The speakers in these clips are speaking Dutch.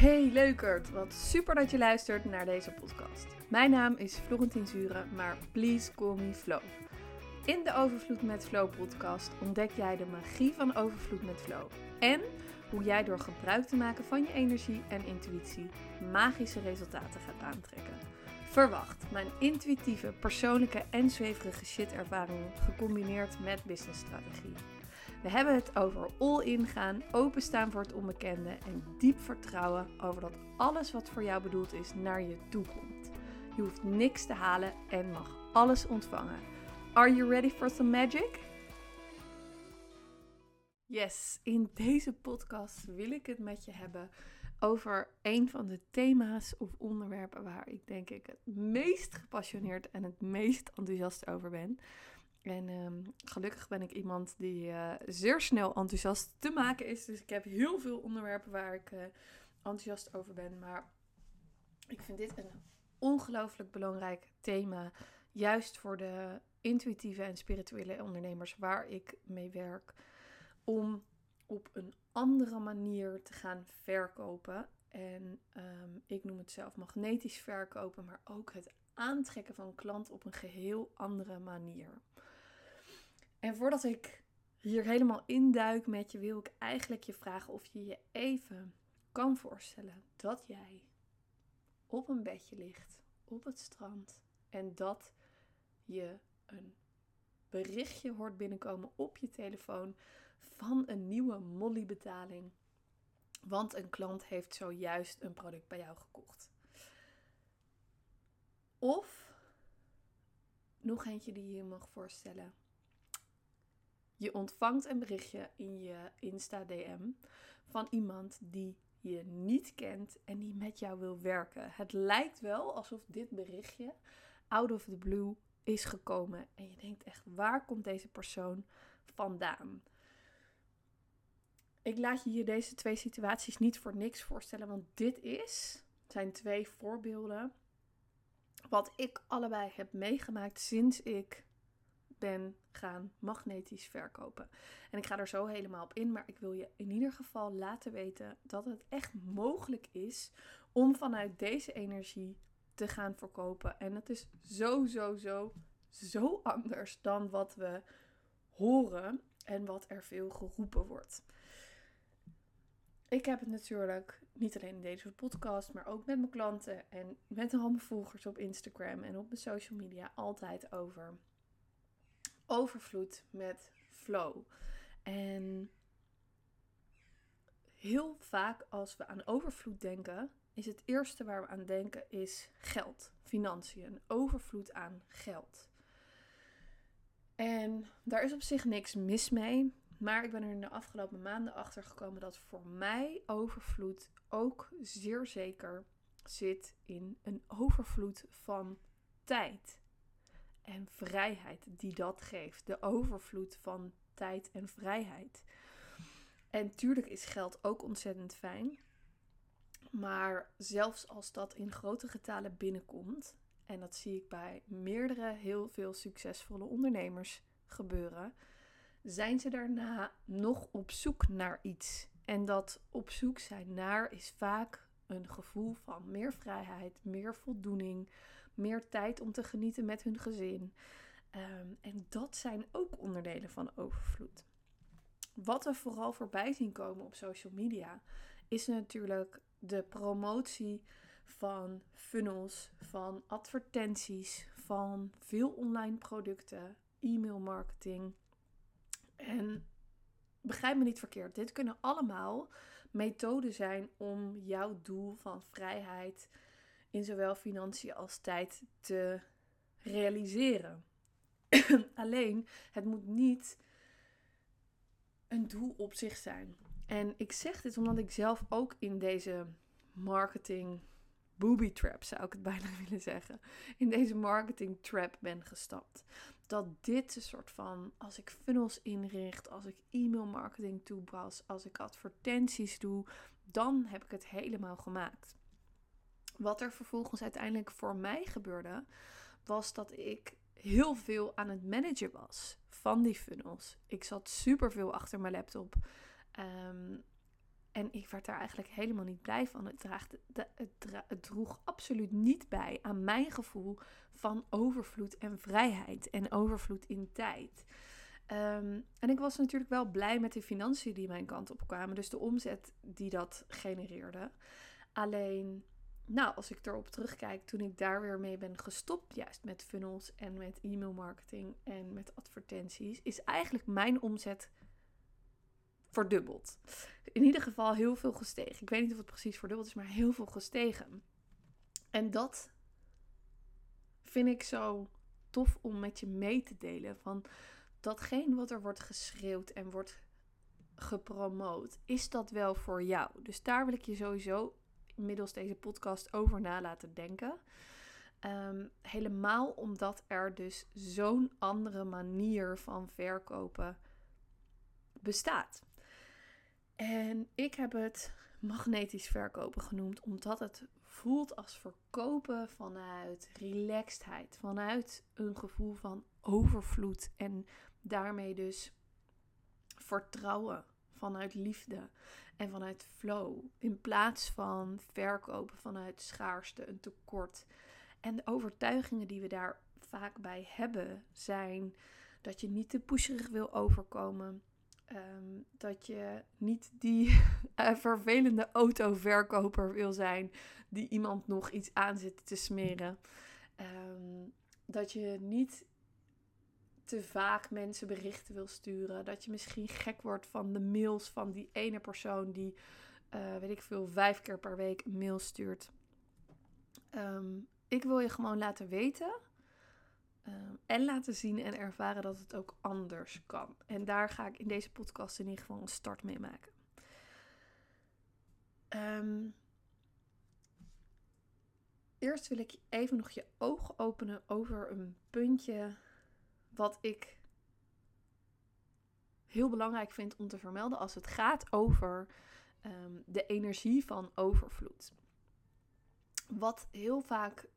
Hey leukert, wat super dat je luistert naar deze podcast. Mijn naam is Florentien Zuren, maar please call me Flo. In de Overvloed met Flow podcast ontdek jij de magie van overvloed met flow. En hoe jij door gebruik te maken van je energie en intuïtie magische resultaten gaat aantrekken. Verwacht mijn intuïtieve, persoonlijke en zweverige shit ervaringen gecombineerd met businessstrategie. We hebben het over all-in gaan, openstaan voor het onbekende en diep vertrouwen over dat alles wat voor jou bedoeld is naar je toe komt. Je hoeft niks te halen en mag alles ontvangen. Are you ready for some magic? Yes, in deze podcast wil ik het met je hebben over een van de thema's of onderwerpen waar ik denk ik het meest gepassioneerd en het meest enthousiast over ben. En ehm, gelukkig ben ik iemand die uh, zeer snel enthousiast te maken is. Dus ik heb heel veel onderwerpen waar ik uh, enthousiast over ben. Maar ik vind dit een ongelooflijk belangrijk thema. Juist voor de intuïtieve en spirituele ondernemers waar ik mee werk. Om op een andere manier te gaan verkopen. En um, ik noem het zelf magnetisch verkopen, maar ook het aantrekken van klant op een geheel andere manier. En voordat ik hier helemaal induik met je, wil ik eigenlijk je vragen of je je even kan voorstellen dat jij op een bedje ligt op het strand en dat je een berichtje hoort binnenkomen op je telefoon van een nieuwe Molly-betaling. Want een klant heeft zojuist een product bij jou gekocht. Of nog eentje die je je mag voorstellen. Je ontvangt een berichtje in je Insta DM van iemand die je niet kent en die met jou wil werken. Het lijkt wel alsof dit berichtje out of the blue is gekomen en je denkt echt waar komt deze persoon vandaan? Ik laat je hier deze twee situaties niet voor niks voorstellen, want dit is zijn twee voorbeelden wat ik allebei heb meegemaakt sinds ik ben gaan magnetisch verkopen. En ik ga er zo helemaal op in, maar ik wil je in ieder geval laten weten dat het echt mogelijk is om vanuit deze energie te gaan verkopen. En het is zo, zo, zo, zo anders dan wat we horen en wat er veel geroepen wordt. Ik heb het natuurlijk niet alleen in deze podcast, maar ook met mijn klanten en met al mijn volgers op Instagram en op mijn social media altijd over overvloed met flow. En heel vaak als we aan overvloed denken, is het eerste waar we aan denken is geld, financiën, overvloed aan geld. En daar is op zich niks mis mee, maar ik ben er in de afgelopen maanden achter gekomen dat voor mij overvloed ook zeer zeker zit in een overvloed van tijd en vrijheid die dat geeft. De overvloed van tijd en vrijheid. En tuurlijk is geld ook ontzettend fijn. Maar zelfs als dat in grote getalen binnenkomt, en dat zie ik bij meerdere heel veel succesvolle ondernemers gebeuren, zijn ze daarna nog op zoek naar iets. En dat op zoek zijn naar is vaak een gevoel van meer vrijheid, meer voldoening, meer tijd om te genieten met hun gezin. Ehm, en dat zijn ook onderdelen van overvloed. Wat we vooral voorbij zien komen op social media is natuurlijk de promotie van funnels, van advertenties, van veel online producten, e-mail marketing. En begrijp me niet verkeerd, dit kunnen allemaal methoden zijn om jouw doel van vrijheid in zowel financiën als tijd te realiseren. Alleen, het moet niet een doel op zich zijn. En ik zeg dit omdat ik zelf ook in deze marketing booby trap, zou ik het bijna willen zeggen, in deze marketing trap ben gestapt. Dat dit een soort van, als ik funnels inricht, als ik e-mail marketing toepas, als ik advertenties doe, dan heb ik het helemaal gemaakt. Wat er vervolgens uiteindelijk voor mij gebeurde, was dat ik heel veel aan het managen was van die funnels. Ik zat super veel achter mijn laptop. Ehm, En ik werd daar eigenlijk helemaal niet blij van. Het, het droeg absoluut niet bij aan mijn gevoel van overvloed en vrijheid en overvloed in tijd. Ehm, en ik was natuurlijk wel blij met de financiën die mijn kant op kwamen, dus de omzet die dat genereerde. Alleen, nou, als ik erop terugkijk, toen ik daar weer mee ben gestopt, juist met funnels en met e-mail marketing en met advertenties, is eigenlijk mijn omzet verdubbeld. In ieder geval heel veel gestegen. Ik weet niet of het precies verdubbeld is, maar heel veel gestegen. En dat vind ik zo tof om met je mee te delen. Van datgene wat er wordt geschreeuwd en wordt gepromoot, is dat wel voor jou? Dus daar wil ik je sowieso middels deze podcast over na laten denken. Ehm, helemaal omdat er dus zo'n andere manier van verkopen bestaat. En ik heb het magnetisch verkopen genoemd, omdat het voelt als verkopen vanuit relaxedheid, vanuit een gevoel van overvloed en daarmee dus vertrouwen, vanuit liefde en vanuit flow, in plaats van verkopen vanuit schaarste, een tekort. En de overtuigingen die we daar vaak bij hebben zijn dat je niet te pusherig wil overkomen, Ehm, dat je niet die uh, vervelende autoverkoper wil zijn die iemand nog iets aan zit te smeren. Ehm, dat je niet te vaak mensen berichten wil sturen. Dat je misschien gek wordt van de mails van die ene persoon die, uh, weet ik veel, vijf keer per week een mail stuurt. Ehm, ik wil je gewoon laten weten Ehm, en laten zien en ervaren dat het ook anders kan. En daar ga ik in deze podcast in ieder geval een start mee maken. Ehm, eerst wil ik even nog je ogen openen over een puntje wat ik heel belangrijk vind om te vermelden als het gaat over ehm, de energie van overvloed. Wat heel vaak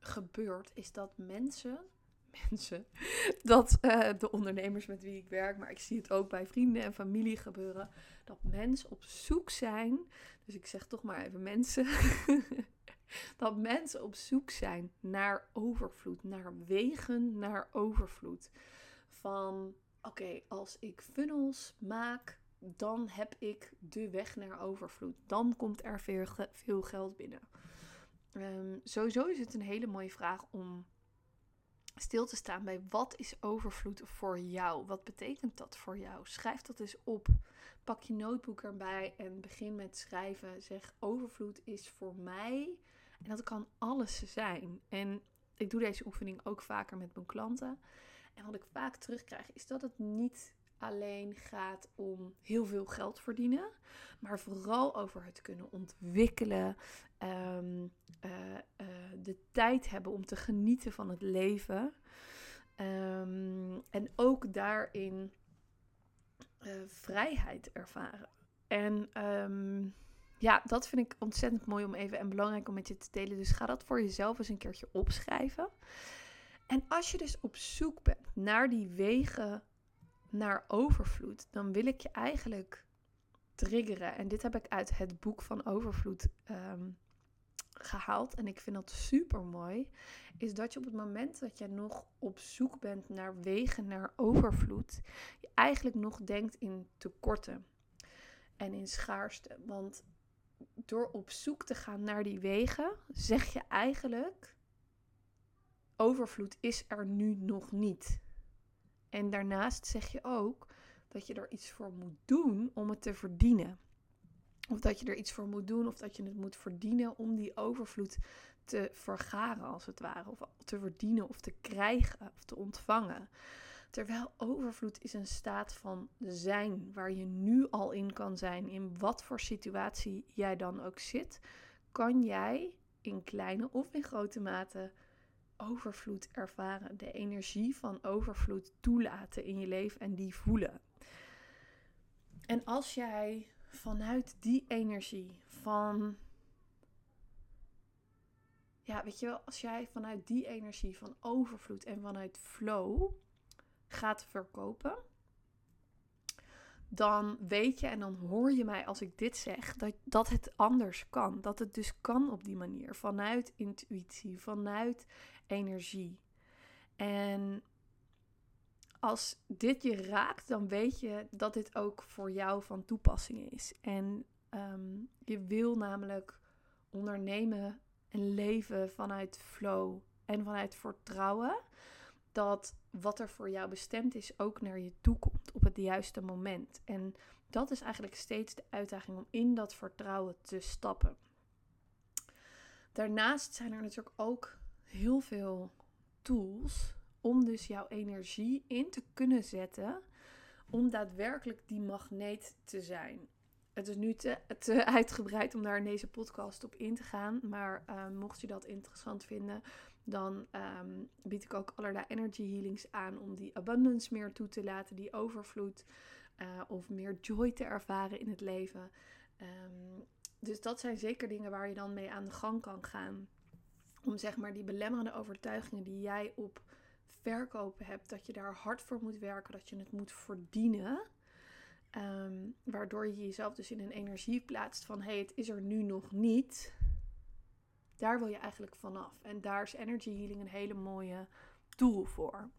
gebeurt, is dat mensen, mensen, dat uh, de ondernemers met wie ik werk, maar ik zie het ook bij vrienden en familie gebeuren, dat mensen op zoek zijn, dus ik zeg toch maar even mensen, dat mensen op zoek zijn naar overvloed, naar wegen naar overvloed. Van oké, als ik funnels maak, dan heb ik de weg naar overvloed. Dan komt er veel, geld binnen. Um, sowieso is het een hele mooie vraag om stil te staan bij wat is overvloed voor jou? Wat betekent dat voor jou? Schrijf dat eens op. Pak je notebook erbij en begin met schrijven. Zeg overvloed is voor mij. En dat kan alles zijn. En ik doe deze oefening ook vaker met mijn klanten. En wat ik vaak terugkrijg is dat het niet alleen gaat om heel veel geld verdienen, maar vooral over het kunnen ontwikkelen, um, de tijd hebben om te genieten van het leven. Um, en ook daarin vrijheid ervaren. En um, ja, dat vind ik ontzettend mooi om even en belangrijk om met je te delen. Dus ga dat voor jezelf eens een keertje opschrijven. En als je dus op zoek bent naar die wegen naar overvloed, dan wil ik je eigenlijk triggeren. En dit heb ik uit het boek van overvloed um, gehaald. En ik vind dat super mooi. Is dat je op het moment dat je nog op zoek bent naar wegen naar overvloed, je eigenlijk nog denkt in tekorten en in schaarste. Want door op zoek te gaan naar die wegen, zeg je eigenlijk: overvloed is er nu nog niet. En daarnaast zeg je ook dat je er iets voor moet doen om het te verdienen. Of dat je er iets voor moet doen, of dat je het moet verdienen om die overvloed te vergaren, als het ware. Of te verdienen, of te krijgen, of te ontvangen. Terwijl overvloed is een staat van zijn, waar je nu al in kan zijn, in wat voor situatie jij dan ook zit, kan jij in kleine of in grote mate overvloed ervaren, de energie van overvloed toelaten in je leven en die voelen. En als jij vanuit die energie van. Ja, weet je wel, als jij vanuit die energie van overvloed en vanuit flow gaat verkopen, dan weet je en dan hoor je mij als ik dit zeg, dat, dat het anders kan. Dat het dus kan op die manier, vanuit intuïtie, vanuit energie. En als dit je raakt, dan weet je dat dit ook voor jou van toepassing is. En ehm, je wil namelijk ondernemen en leven vanuit flow en vanuit vertrouwen dat wat er voor jou bestemd is ook naar je toe komt op het juiste moment. En dat is eigenlijk steeds de uitdaging om in dat vertrouwen te stappen. Daarnaast zijn er natuurlijk ook heel veel tools om dus jouw energie in te kunnen zetten om daadwerkelijk die magneet te zijn. Het is nu te, uitgebreid om daar in deze podcast op in te gaan, maar uh, mocht je dat interessant vinden, dan ehm, bied ik ook allerlei energy healings aan om die abundance meer toe te laten, die overvloed uh, of meer joy te ervaren in het leven. Ehm, dus dat zijn zeker dingen waar je dan mee aan de gang kan gaan. Om zeg maar die belemmerende overtuigingen die jij op verkopen hebt, dat je daar hard voor moet werken, dat je het moet verdienen. Ehm, waardoor je jezelf dus in een energie plaatst van hé, hey, het is er nu nog niet. Daar wil je eigenlijk vanaf. En daar is energy healing een hele mooie tool voor.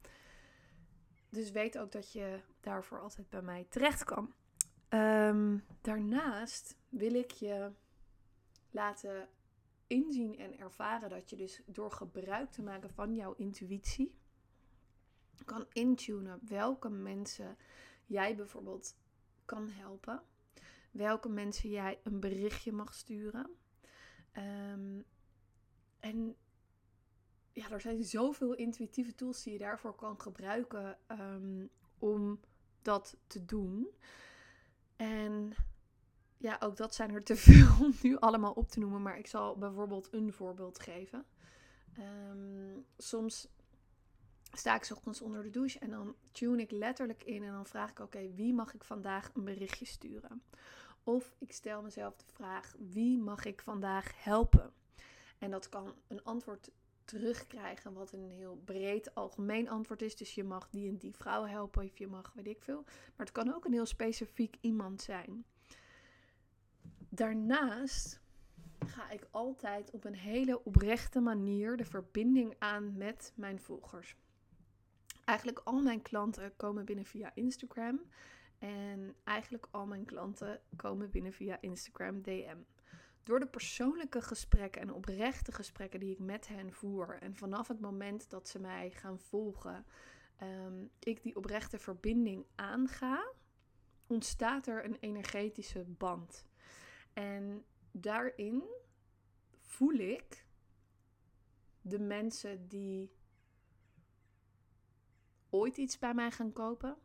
Dus weet ook dat je daarvoor altijd bij mij terecht kan. Ehm, daarnaast wil ik je laten inzien en ervaren dat je dus door gebruik te maken van jouw intuïtie kan intunen welke mensen jij bijvoorbeeld kan helpen. Welke mensen jij een berichtje mag sturen. Um, en ja, er zijn zoveel intuïtieve tools die je daarvoor kan gebruiken um, om dat te doen. En ja, ook dat zijn er te veel om nu allemaal op te noemen. Maar ik zal bijvoorbeeld een voorbeeld geven. Um, soms sta ik ochtends onder de douche en dan tune ik letterlijk in en dan vraag ik: oké, wie mag ik vandaag een berichtje sturen? Of ik stel mezelf de vraag: wie mag ik vandaag helpen? En dat kan een antwoord terugkrijgen, wat een heel breed algemeen antwoord is. Dus je mag die en die vrouw helpen, of je mag weet ik veel. Maar het kan ook een heel specifiek iemand zijn. Daarnaast ga ik altijd op een hele oprechte manier de verbinding aan met mijn volgers. Eigenlijk al mijn klanten komen binnen via Instagram. En eigenlijk al mijn klanten komen binnen via Instagram DM. Door de persoonlijke gesprekken en oprechte gesprekken die ik met hen voer. En vanaf het moment dat ze mij gaan volgen, um, ik die oprechte verbinding aanga, ontstaat er een energetische band. En daarin voel ik de mensen die ooit iets bij mij gaan kopen.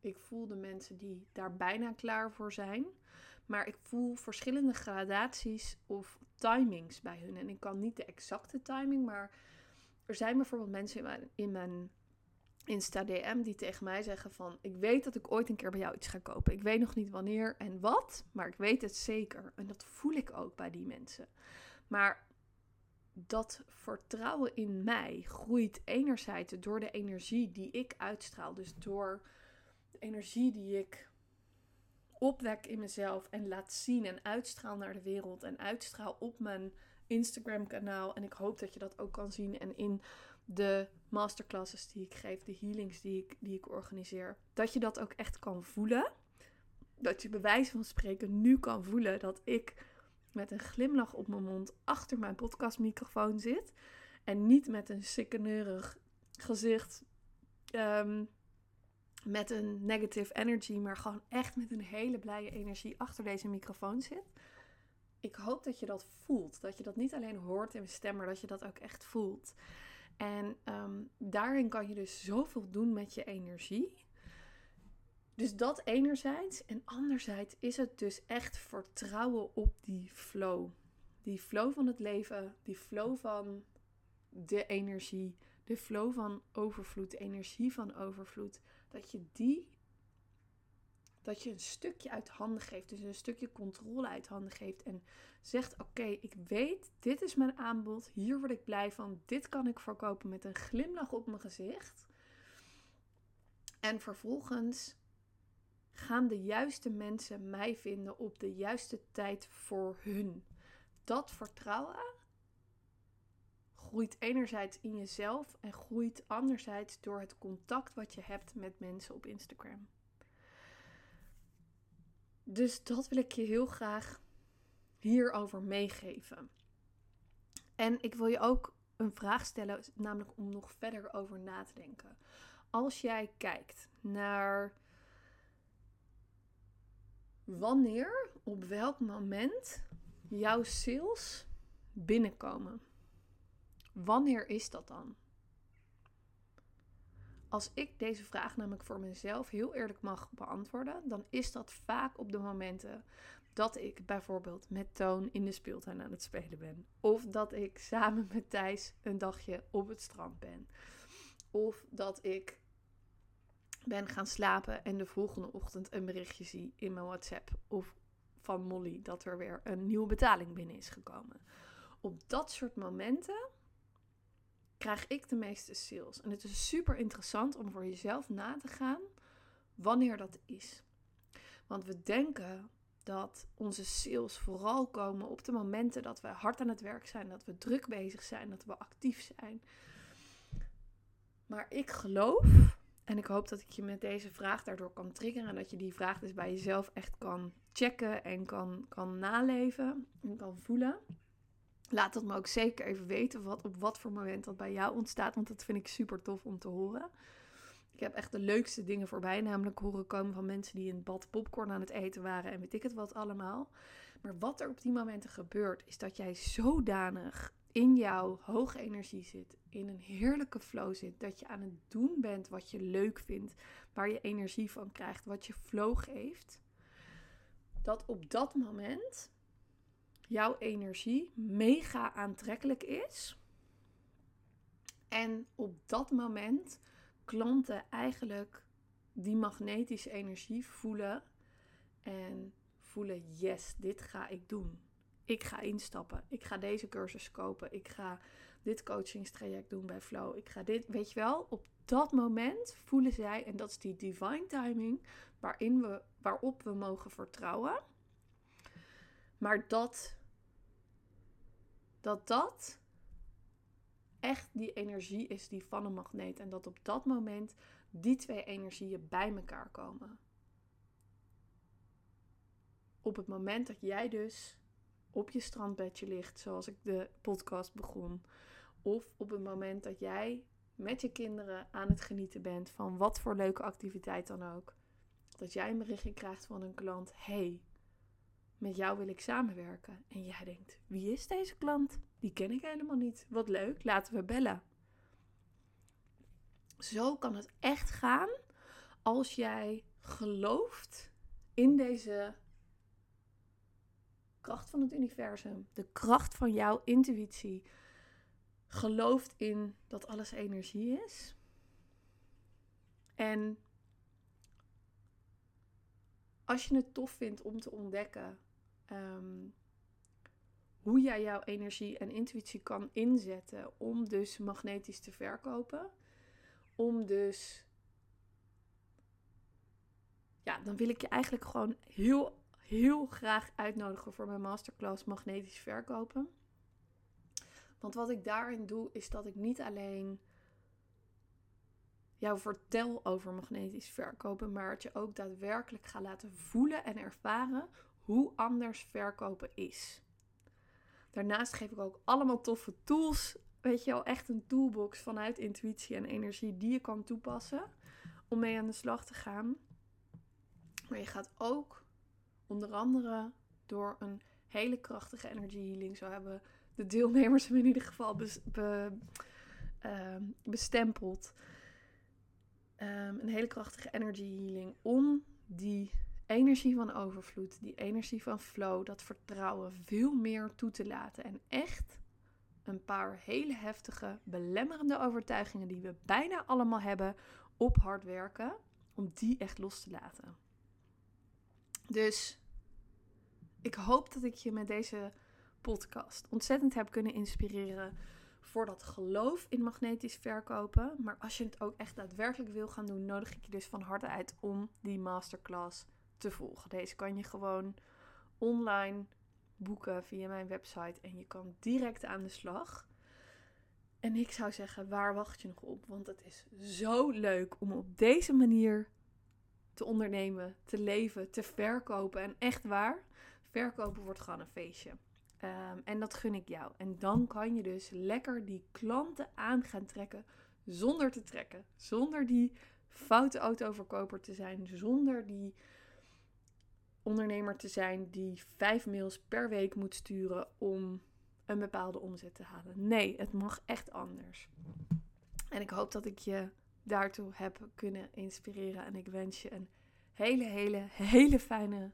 Ik voel de mensen die daar bijna klaar voor zijn. Maar ik voel verschillende gradaties of timings bij hun. En ik kan niet de exacte timing, maar er zijn bijvoorbeeld mensen in mijn, in mijn Insta DM die tegen mij zeggen van... Ik weet dat ik ooit een keer bij jou iets ga kopen. Ik weet nog niet wanneer en wat, maar ik weet het zeker. En dat voel ik ook bij die mensen. Maar dat vertrouwen in mij groeit enerzijds door de energie die ik uitstraal. Dus door de energie die ik opwek in mezelf en laat zien en uitstraal naar de wereld en uitstraal op mijn Instagram kanaal. En ik hoop dat je dat ook kan zien en in de masterclasses die ik geef, de healings die ik, die ik organiseer, dat je dat ook echt kan voelen. Dat je bij wijze van spreken nu kan voelen dat ik met een glimlach op mijn mond achter mijn podcastmicrofoon zit. En niet met een sikkeneurig gezicht. Um, met een negative energy, maar gewoon echt met een hele blije energie achter deze microfoon zit. Ik hoop dat je dat voelt. Dat je dat niet alleen hoort in mijn stem, maar dat je dat ook echt voelt. En ehm, daarin kan je dus zoveel doen met je energie. Dus dat enerzijds. En anderzijds is het dus echt vertrouwen op die flow. Die flow van het leven, die flow van de energie, de flow van overvloed, de energie van overvloed dat je die, dat je een stukje uit handen geeft, dus een stukje controle uit handen geeft en zegt: Oké, ik weet, dit is mijn aanbod, hier word ik blij van, dit kan ik verkopen met een glimlach op mijn gezicht. En vervolgens gaan de juiste mensen mij vinden op de juiste tijd voor hun. Dat vertrouwen groeit enerzijds in jezelf en groeit anderzijds door het contact wat je hebt met mensen op Instagram. Dus dat wil ik je heel graag hierover meegeven. En ik wil je ook een vraag stellen, namelijk om nog verder over na te denken. Als jij kijkt naar wanneer, op welk moment jouw sales binnenkomen. Wanneer is dat dan? Als ik deze vraag namelijk voor mezelf heel eerlijk mag beantwoorden, dan is dat vaak op de momenten dat ik bijvoorbeeld met Toon in de speeltuin aan het spelen ben. Of dat ik samen met Thijs een dagje op het strand ben. Of dat ik ben gaan slapen en de volgende ochtend een berichtje zie in mijn WhatsApp of van Molly dat er weer een nieuwe betaling binnen is gekomen. Op dat soort momenten krijg ik de meeste sales. En het is super interessant om voor jezelf na te gaan wanneer dat is. Want we denken dat onze sales vooral komen op de momenten dat we hard aan het werk zijn, dat we druk bezig zijn, dat we actief zijn. Maar ik geloof, en ik hoop dat ik je met deze vraag daardoor kan triggeren en dat je die vraag dus bij jezelf echt kan checken en kan, kan naleven en kan voelen. Laat dat me ook zeker even weten wat, op wat voor moment dat bij jou ontstaat, want dat vind ik super tof om te horen. Ik heb echt de leukste dingen voorbij, namelijk horen komen van mensen die een bad popcorn aan het eten waren en weet ik het wat allemaal. Maar wat er op die momenten gebeurt, is dat jij zodanig in jouw hoge energie zit, in een heerlijke flow zit, dat je aan het doen bent wat je leuk vindt, waar je energie van krijgt, wat je flow geeft, dat op dat moment jouw energie mega aantrekkelijk is. En op dat moment klanten eigenlijk die magnetische energie voelen en voelen: yes, dit ga ik doen. Ik ga instappen. Ik ga deze cursus kopen. Ik ga dit coachingstraject doen bij Flow. Ik ga dit, weet je wel, op dat moment voelen zij, en dat is die divine timing, waarin we, waarop we mogen vertrouwen. Maar dat, dat dat echt die energie is die van een magneet. En dat op dat moment die twee energieën bij elkaar komen. Op het moment dat jij dus op je strandbedje ligt, zoals ik de podcast begon. Of op het moment dat jij met je kinderen aan het genieten bent van wat voor leuke activiteit dan ook. Dat jij een berichtje krijgt van een klant: hey, met jou wil ik samenwerken. En jij denkt: wie is deze klant? Die ken ik helemaal niet. Wat leuk, laten we bellen. Zo kan het echt gaan als jij gelooft in deze kracht van het universum, de kracht van jouw intuïtie, gelooft in dat alles energie is. En als je het tof vindt om te ontdekken Ehm, hoe jij jouw energie en intuïtie kan inzetten om dus magnetisch te verkopen. Om dus. Ja, dan wil ik je eigenlijk gewoon heel, heel graag uitnodigen voor mijn masterclass Magnetisch Verkopen. Want wat ik daarin doe, is dat ik niet alleen jou vertel over magnetisch verkopen, maar het je ook daadwerkelijk ga laten voelen en ervaren hoe anders verkopen is. Daarnaast geef ik ook allemaal toffe tools. Weet je wel, echt een toolbox vanuit intuïtie en energie die je kan toepassen om mee aan de slag te gaan. Maar je gaat ook onder andere door een hele krachtige energy healing. Zo hebben de deelnemers hem in ieder geval ehm, bestempeld. Um, een hele krachtige energy healing om die energie van overvloed, die energie van flow, dat vertrouwen veel meer toe te laten. En echt een paar hele heftige, belemmerende overtuigingen die we bijna allemaal hebben op hard werken, om die echt los te laten. Dus ik hoop dat ik je met deze podcast ontzettend heb kunnen inspireren voor dat geloof in magnetisch verkopen. Maar als je het ook echt daadwerkelijk wil gaan doen, nodig ik je dus van harte uit om die masterclass te volgen. Deze kan je gewoon online boeken via mijn website en je kan direct aan de slag. En ik zou zeggen, waar wacht je nog op? Want het is zo leuk om op deze manier te ondernemen, te leven, te verkopen. En echt waar, verkopen wordt gewoon een feestje. Ehm, en dat gun ik jou. En dan kan je dus lekker die klanten aan gaan trekken zonder te trekken. Zonder die foute autoverkoper te zijn. Zonder die ondernemer te zijn die vijf mails per week moet sturen om een bepaalde omzet te halen. Nee, het mag echt anders. En ik hoop dat ik je daartoe heb kunnen inspireren. En ik wens je een hele, hele, hele fijne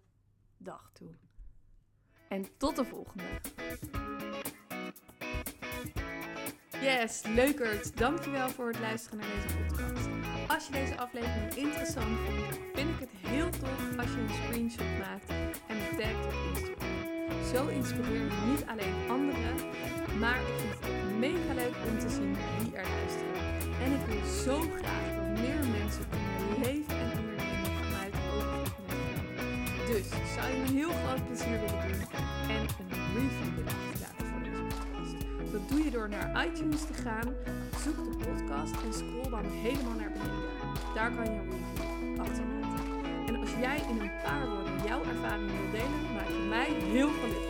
dag toe. En tot de volgende. Yes, leukert. Dankjewel voor het luisteren naar deze podcast. Als je deze aflevering interessant vond, vind ik het heel tof als je een screenshot maakt en me tagt op Instagram. Zo inspireer je niet alleen anderen, maar ik vind het mega leuk om te zien wie er luisteren. En ik wil zo graag dat meer mensen kunnen leven en ondernemen vanuit overvloed Dus zou je me heel groot plezier willen doen en een review willen achterlaten voor deze podcast. Dat doe je door naar iTunes te gaan, zoek de podcast en scroll dan helemaal naar beneden. Daar kan je een review achterlaten. En als jij in een paar woorden jouw ervaring wil delen, maak je mij heel gelukkig.